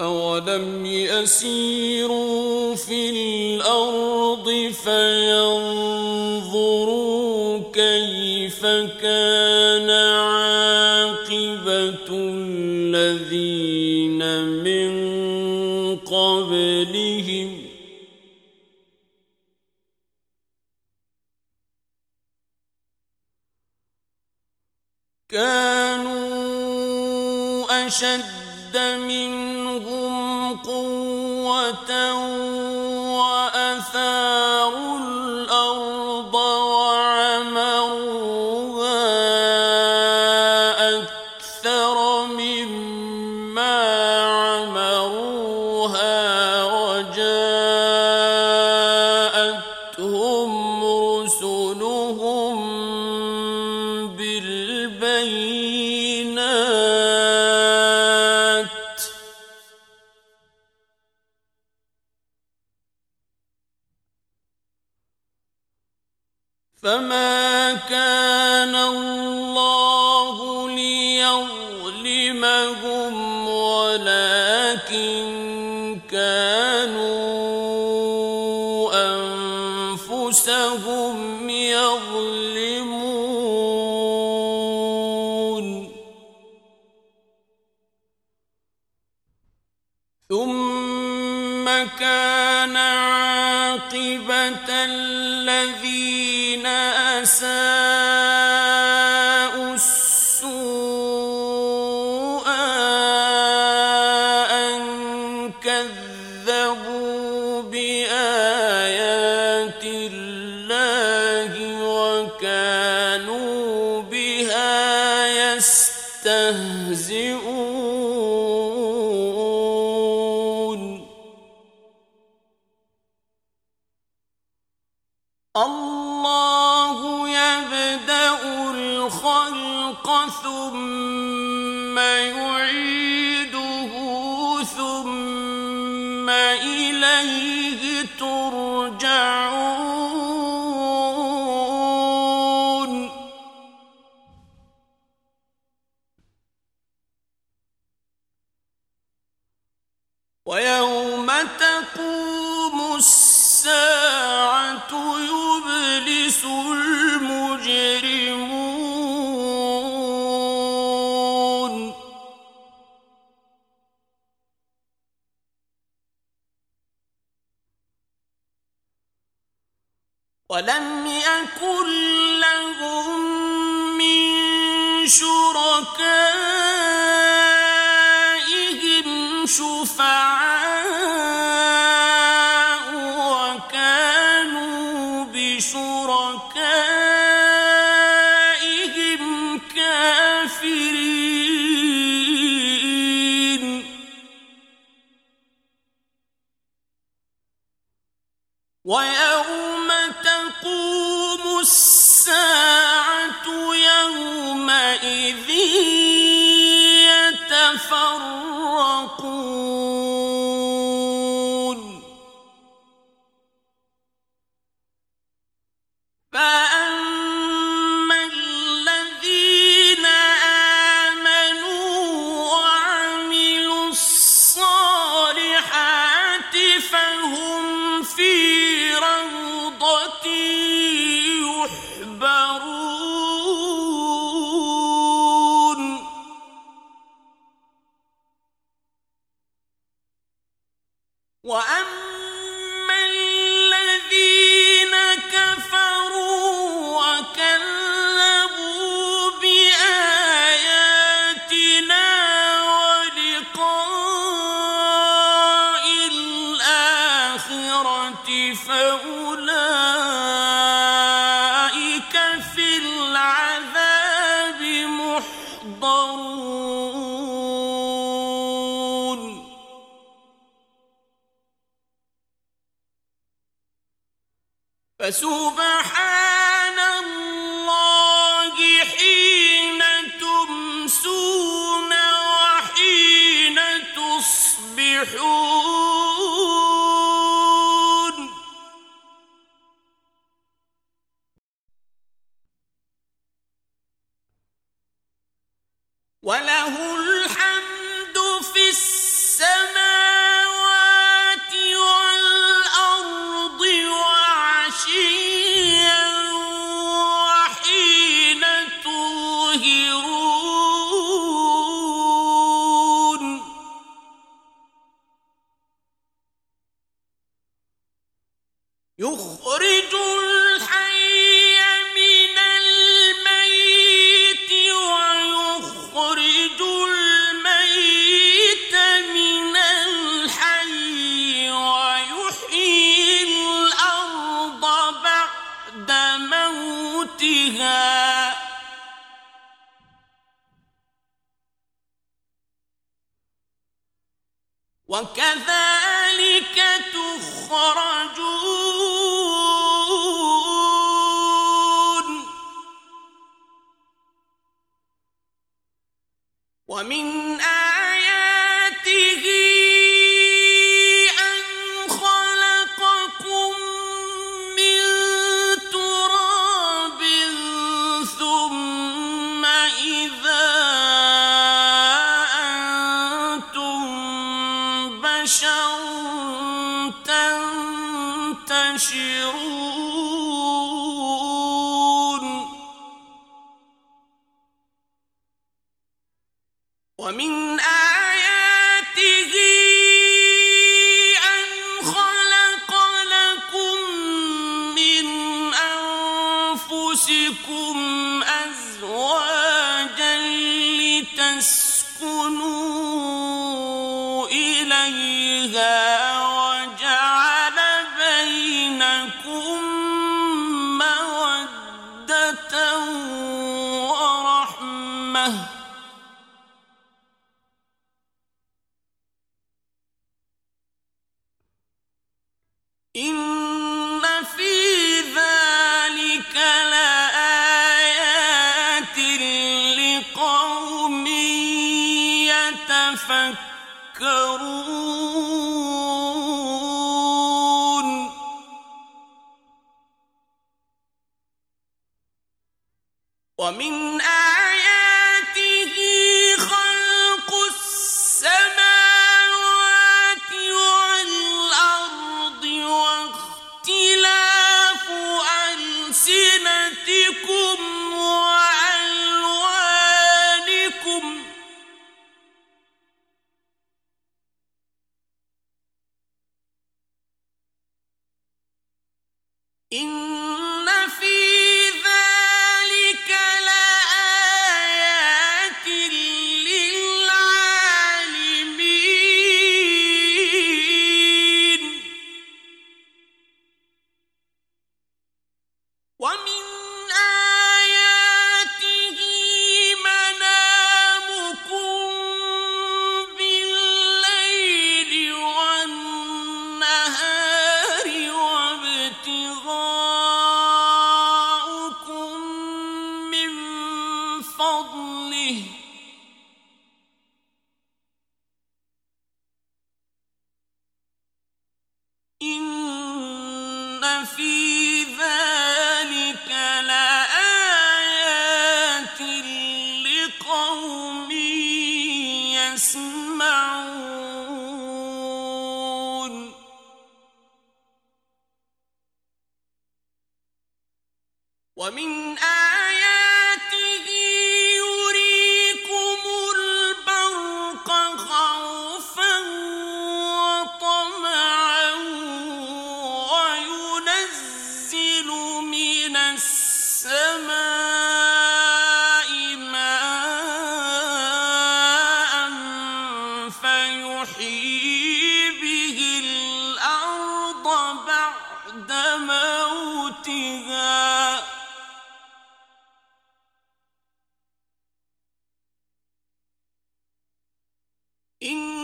أولم يسيروا في الأرض فينظروا كيف كان عاقبة الذين من قبلهم كانوا أشد اساءوا السوء أن كذبوا بآيات الله وكذلك تخرجون. ومن ألسنتكم إن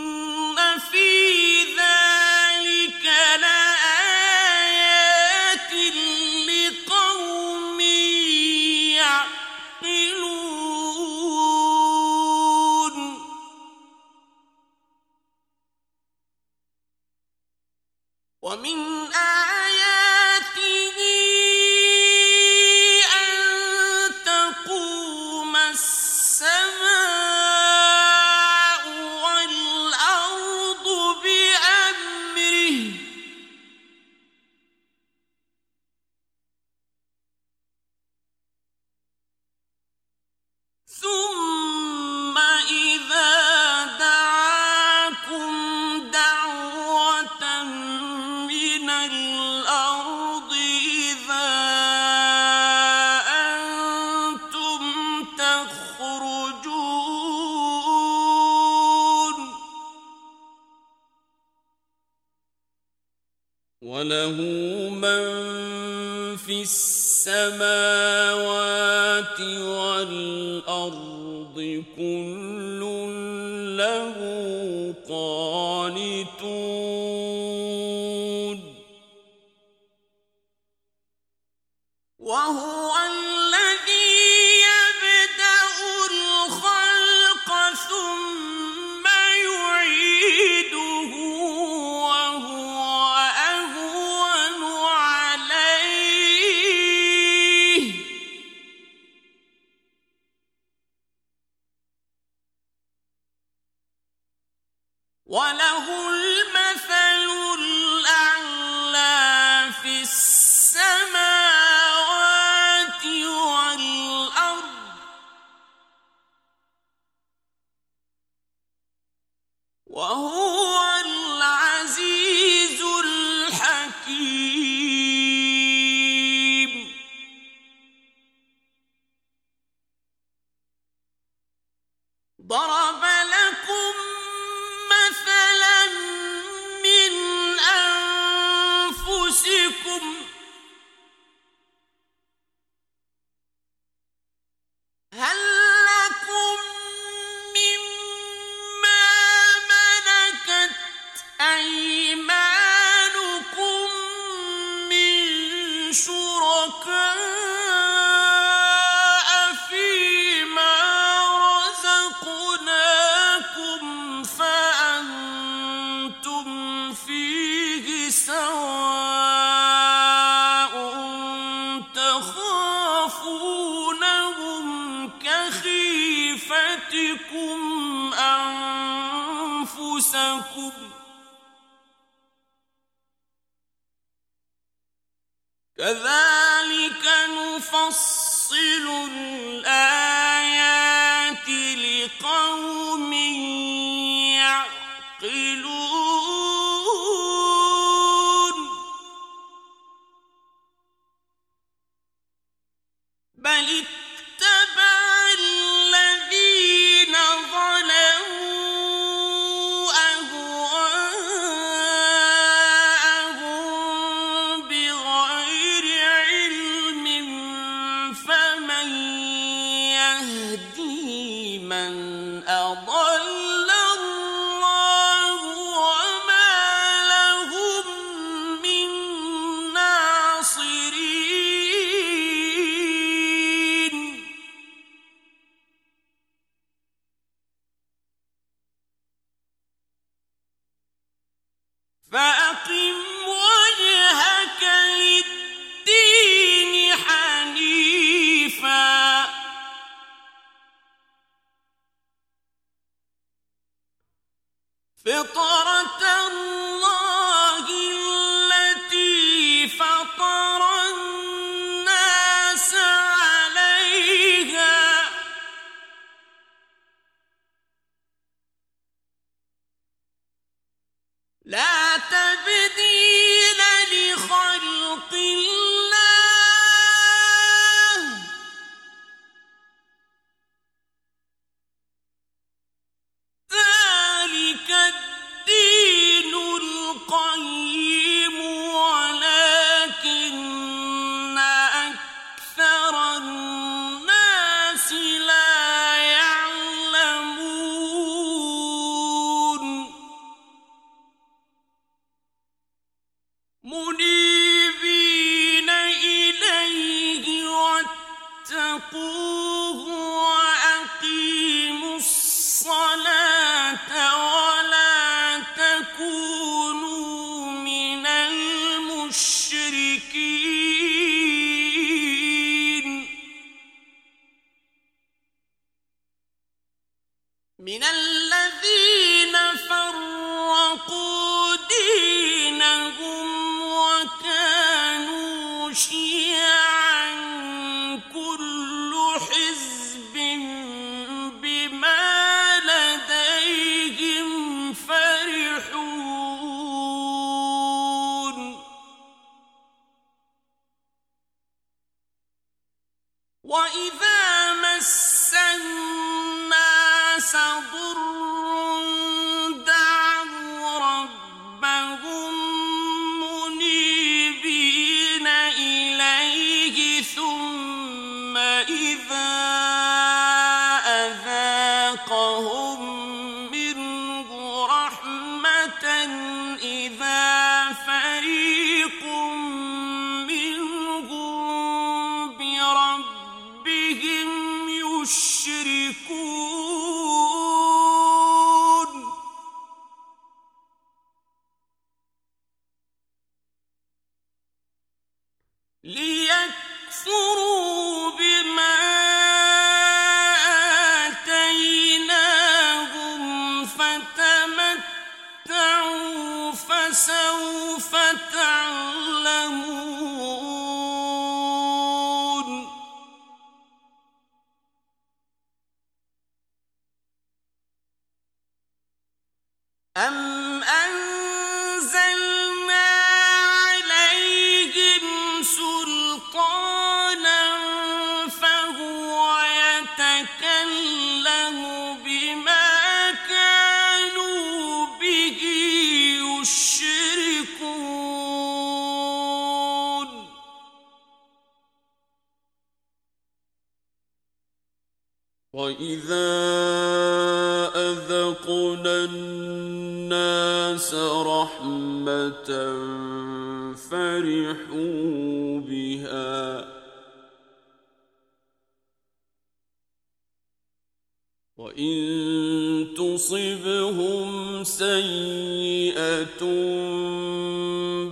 وإن تصبهم سيئة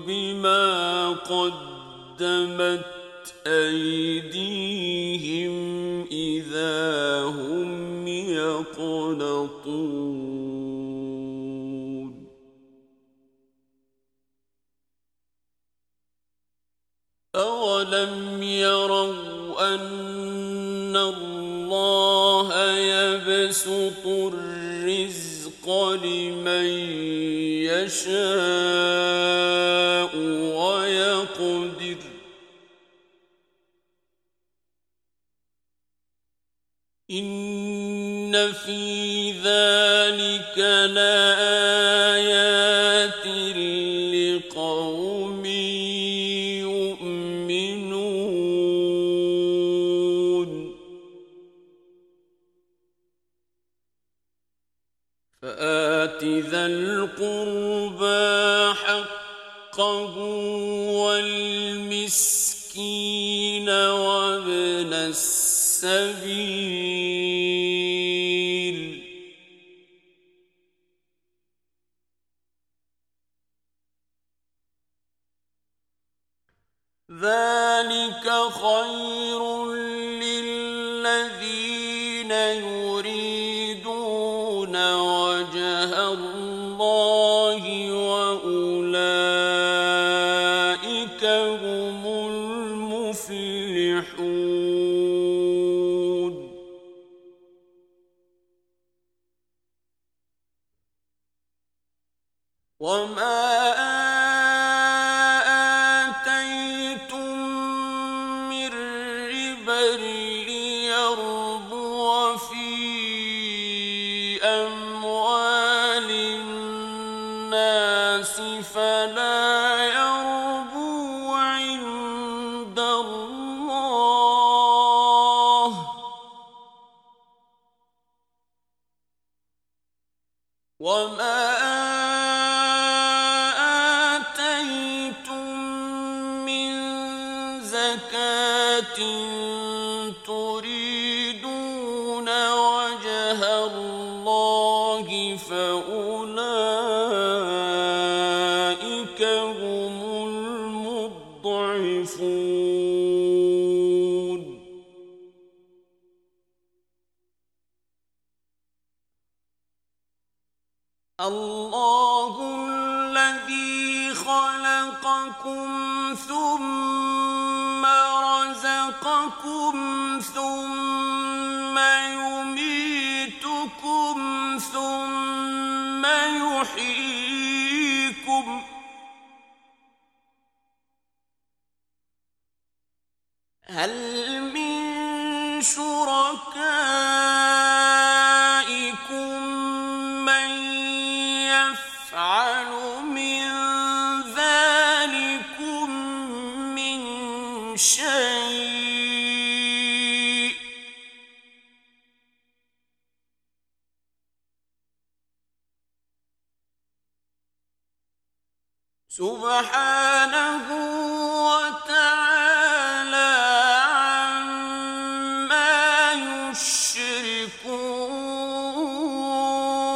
بما قدمت أيديهم إذا هم أولم يروا لمن يشاء. أن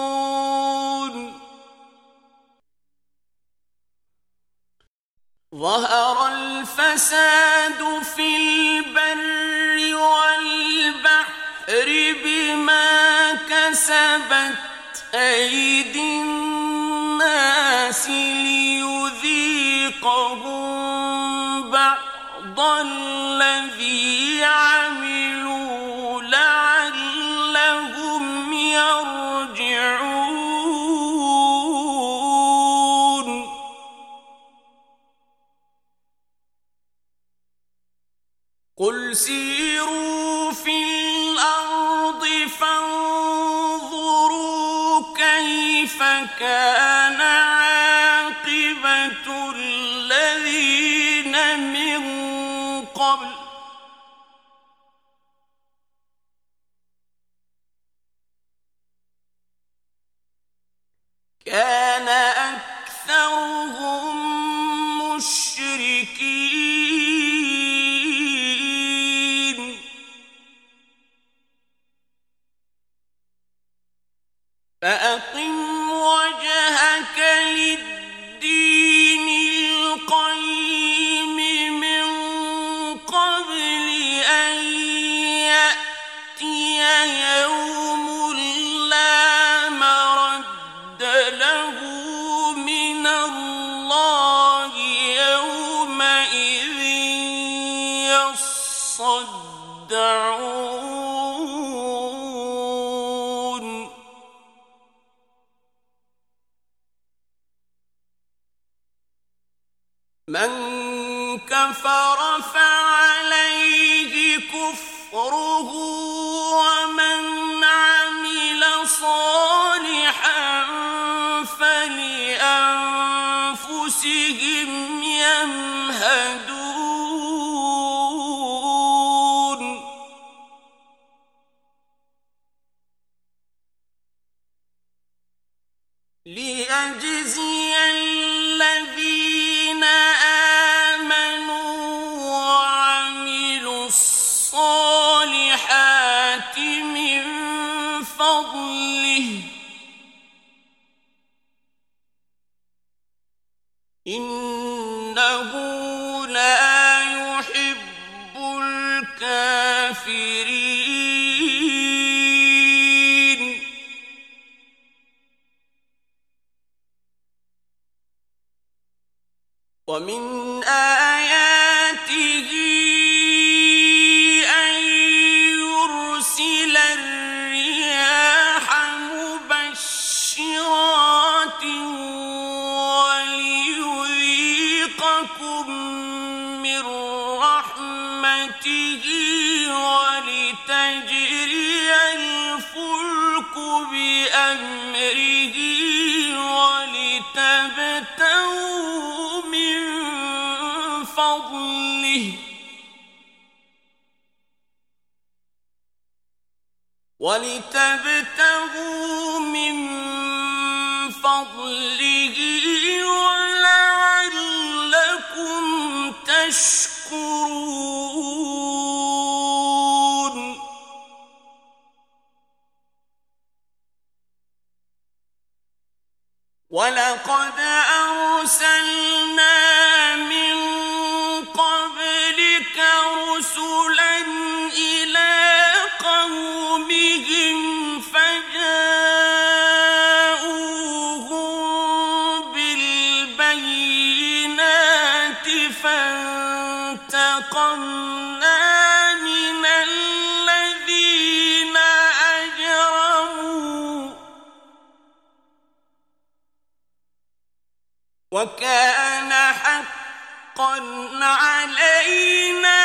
يشكون ظهر الفساد في البر والبحر بما كسبت أيدي الناس ليذيقهم آه ورفع عليه كفره ومن ولتبتغوا من فضله تشكرون. ولقد أرسلنا من قبلك رسلاً وكان حقا علينا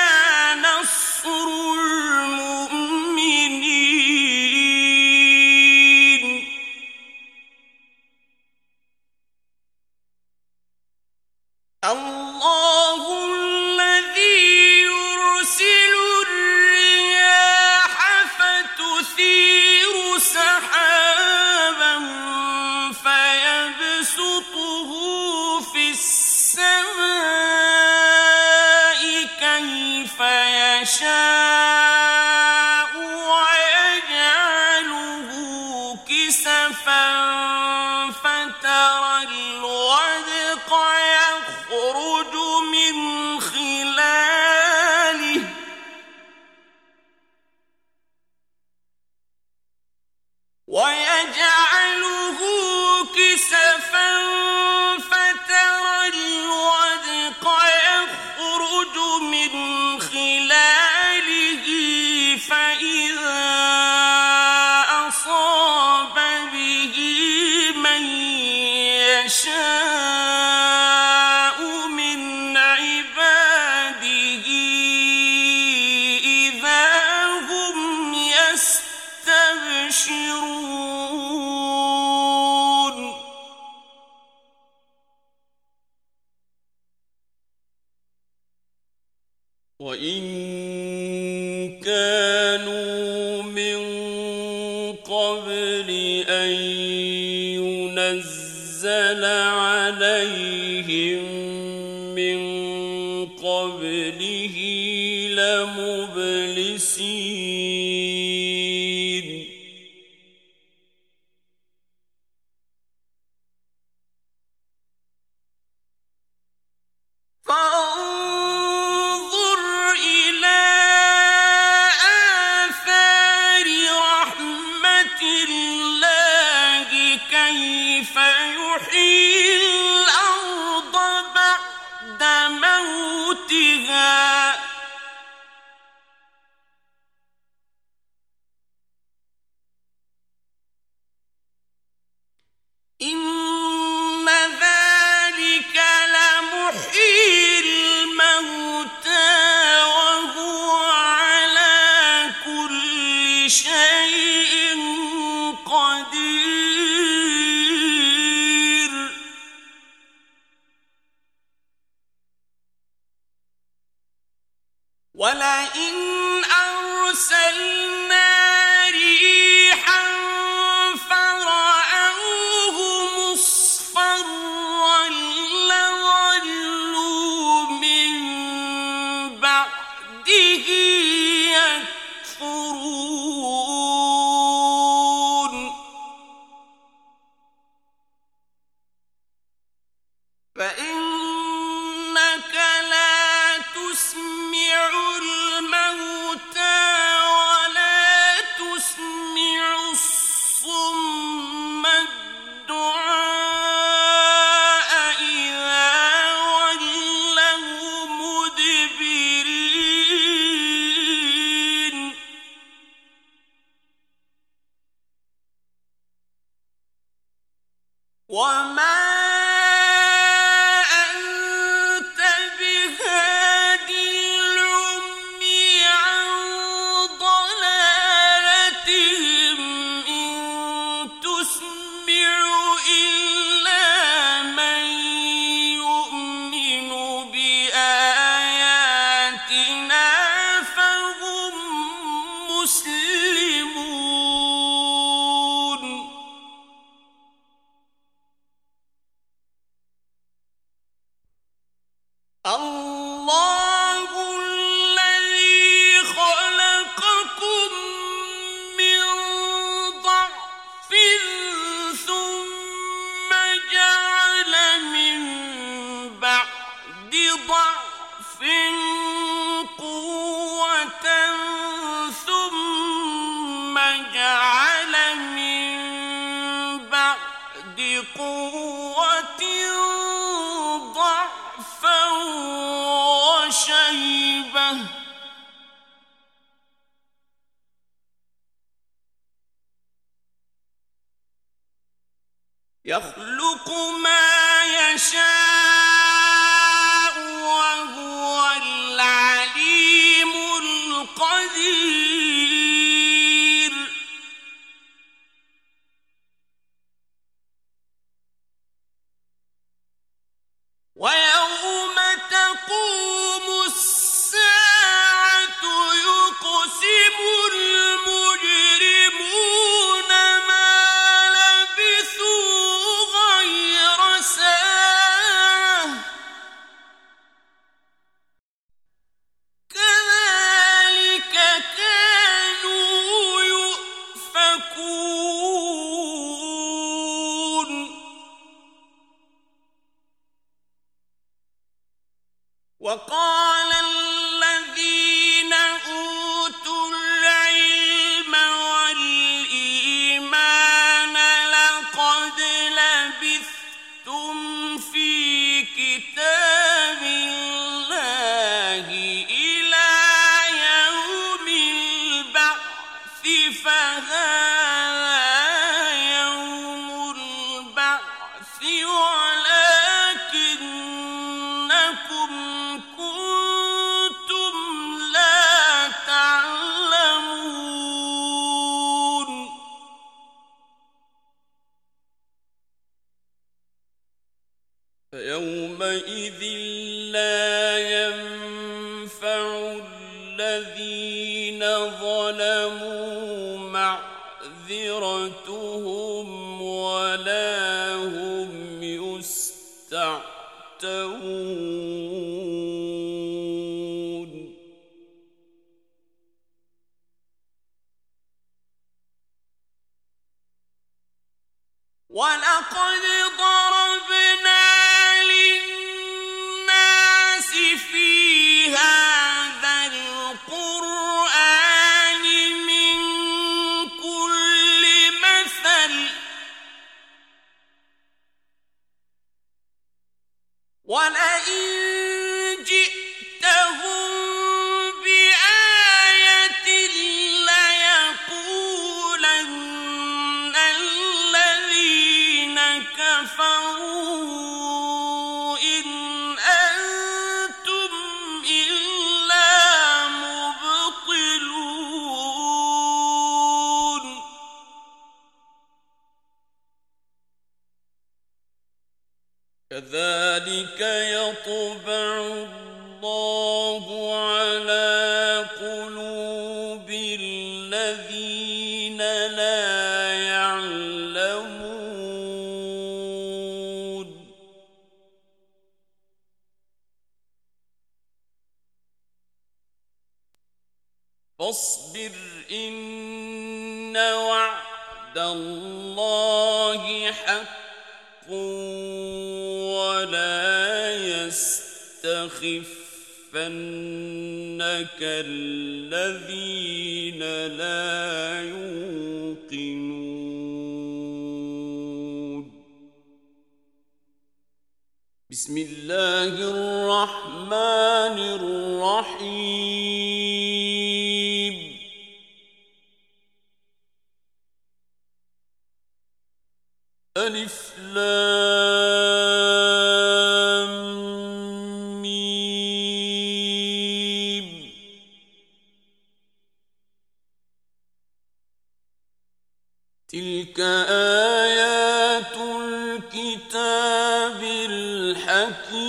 فإن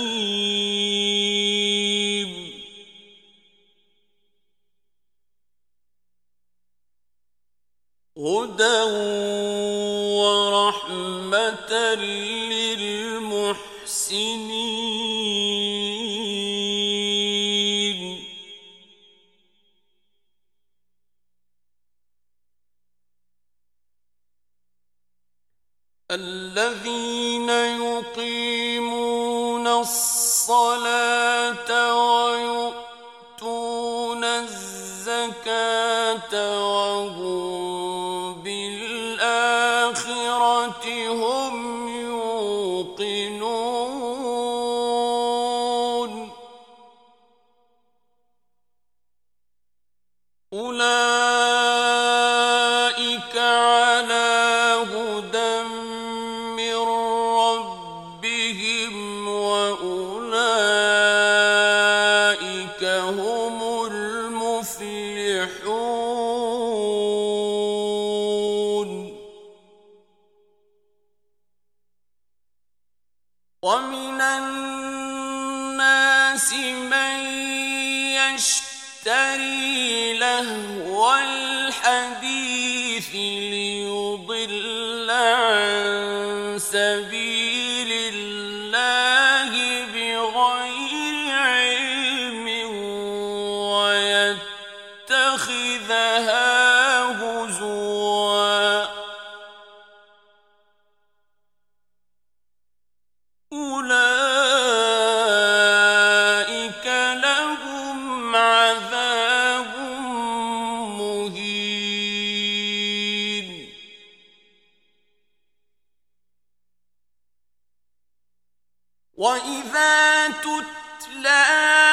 حميم هدى ورحمة للمحسنين. جنات النعيم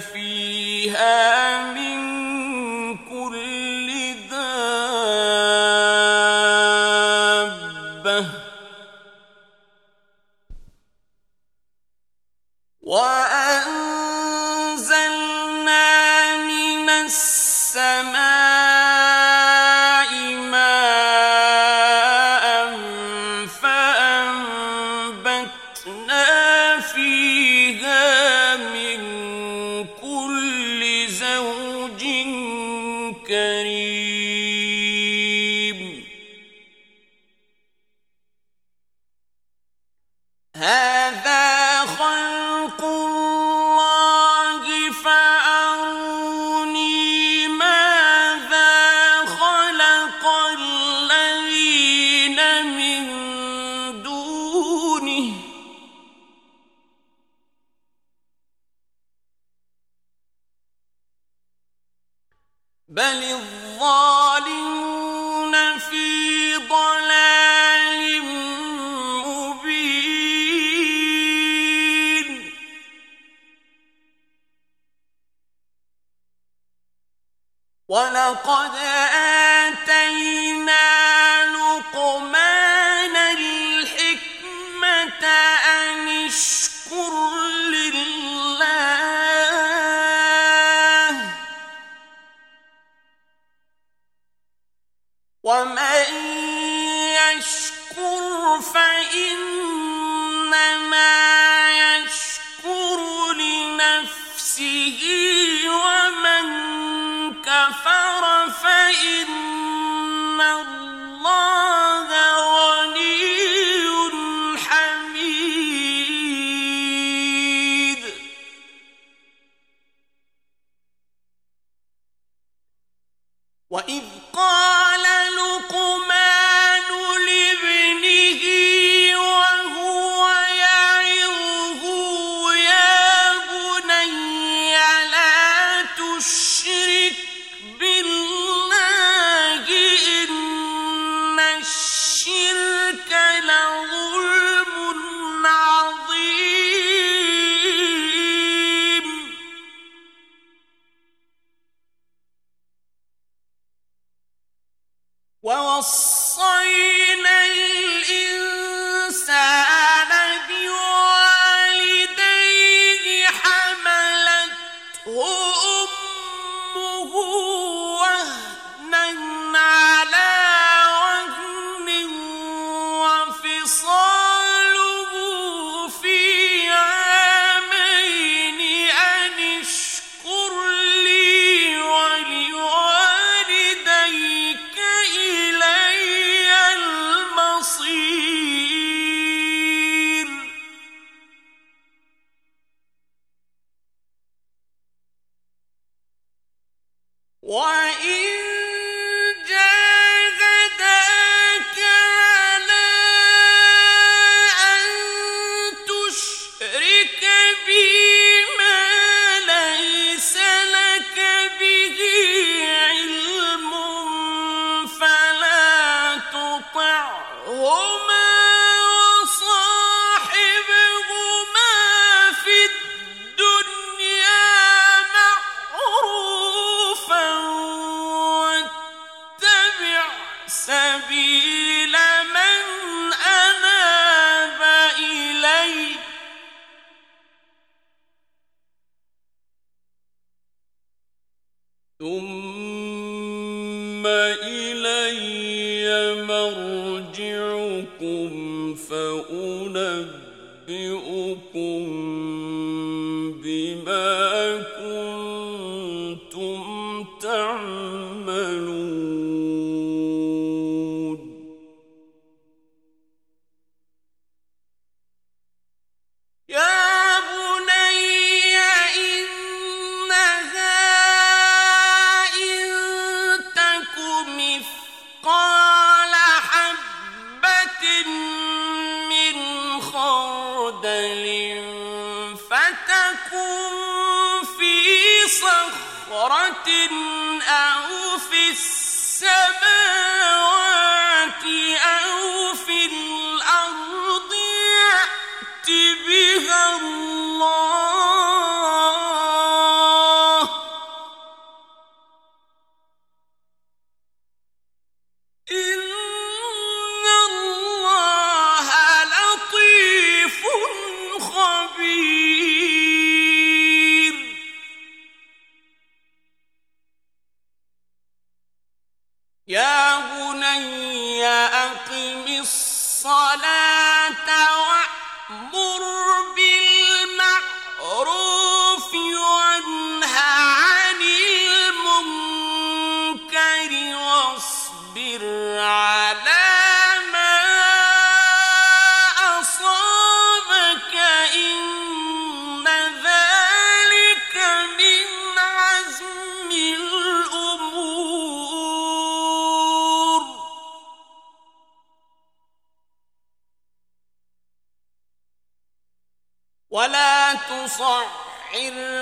فيها من ولقد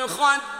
خد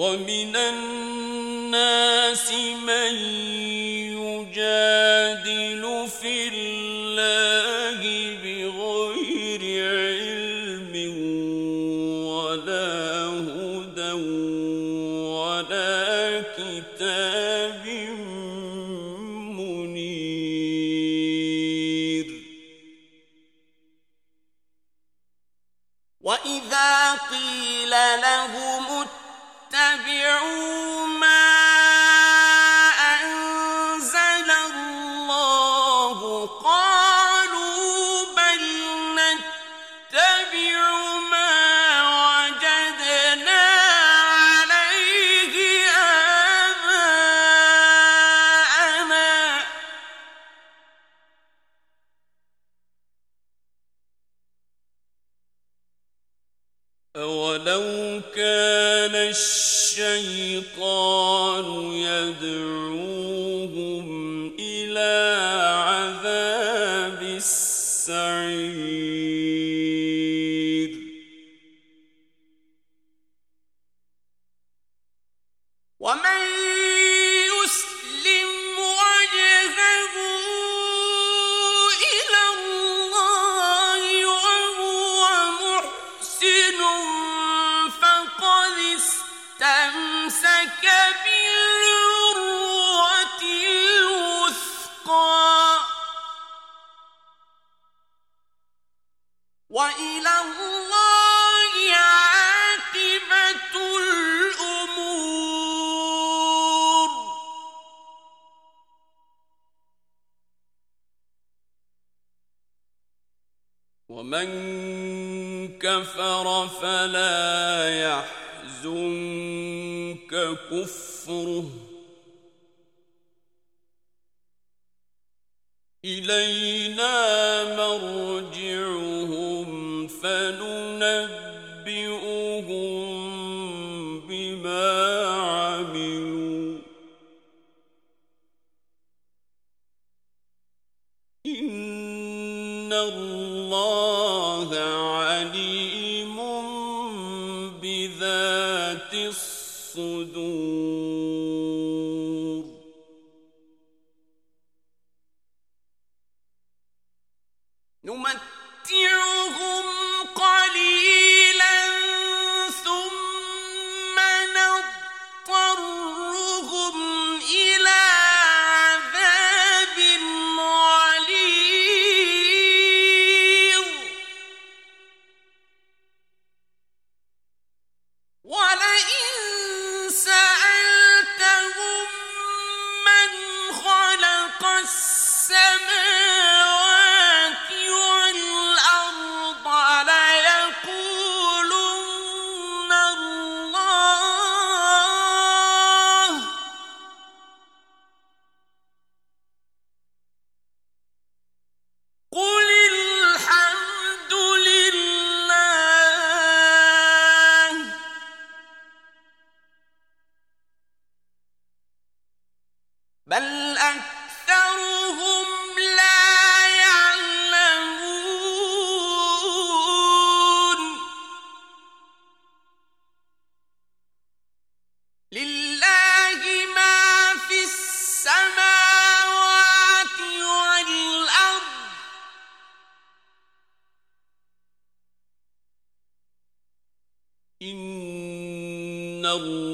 ومن الناس من يجادل في الله بغير علم ولا هدى ولا كتاب منير. وإذا قيل لهم اتبعوا ومن كفر فلا يحزنك كفره. إلينا مرجعهم فننظر الله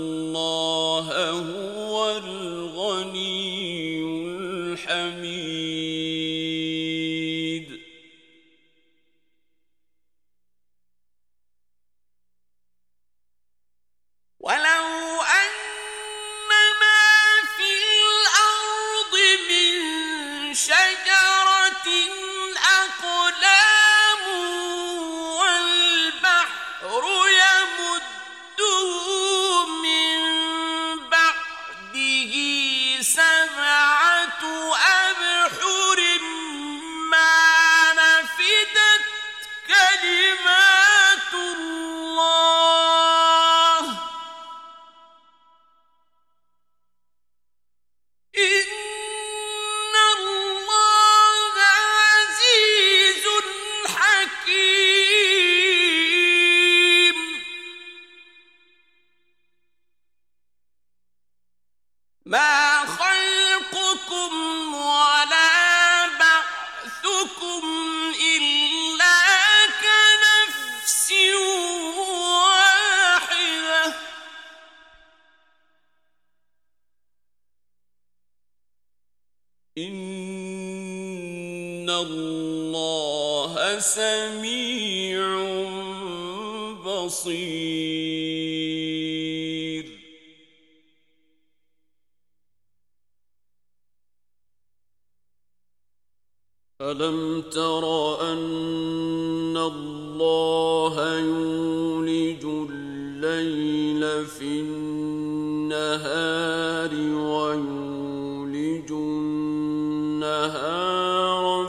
ألم تر أن الله يولج الليل في النهار ويولج النهار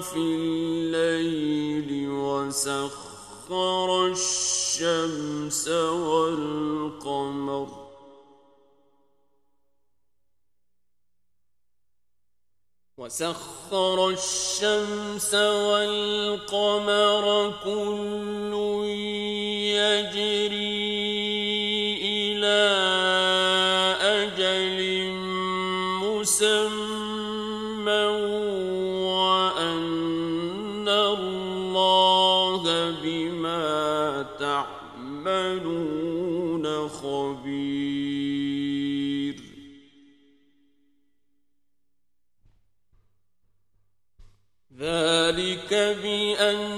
في الليل وسخر الشمس والقمر وسخر الشمس والقمر كل يجري ذلك بأن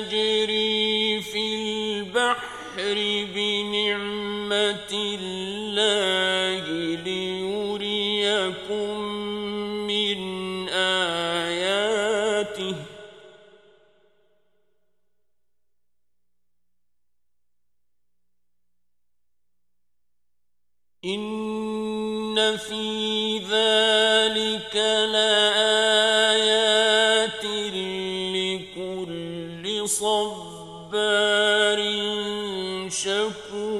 تجري في البحر بنعمة الله ليريكم من آياته. إن في ذلك لَا صبار شكور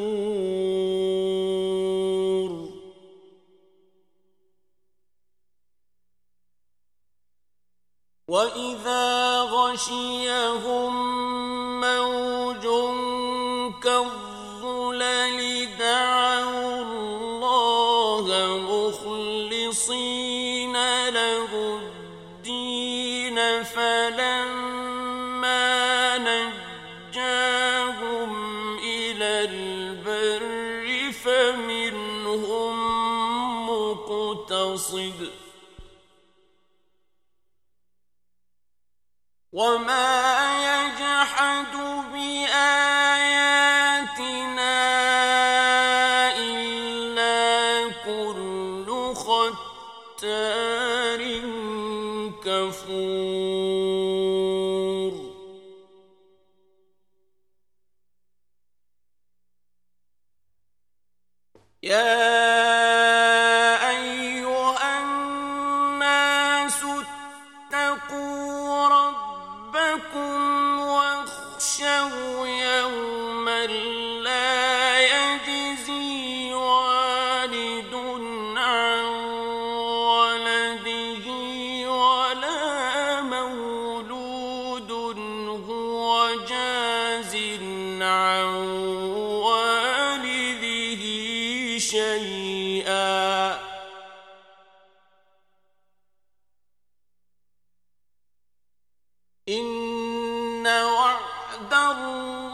قاصد وما وعد الله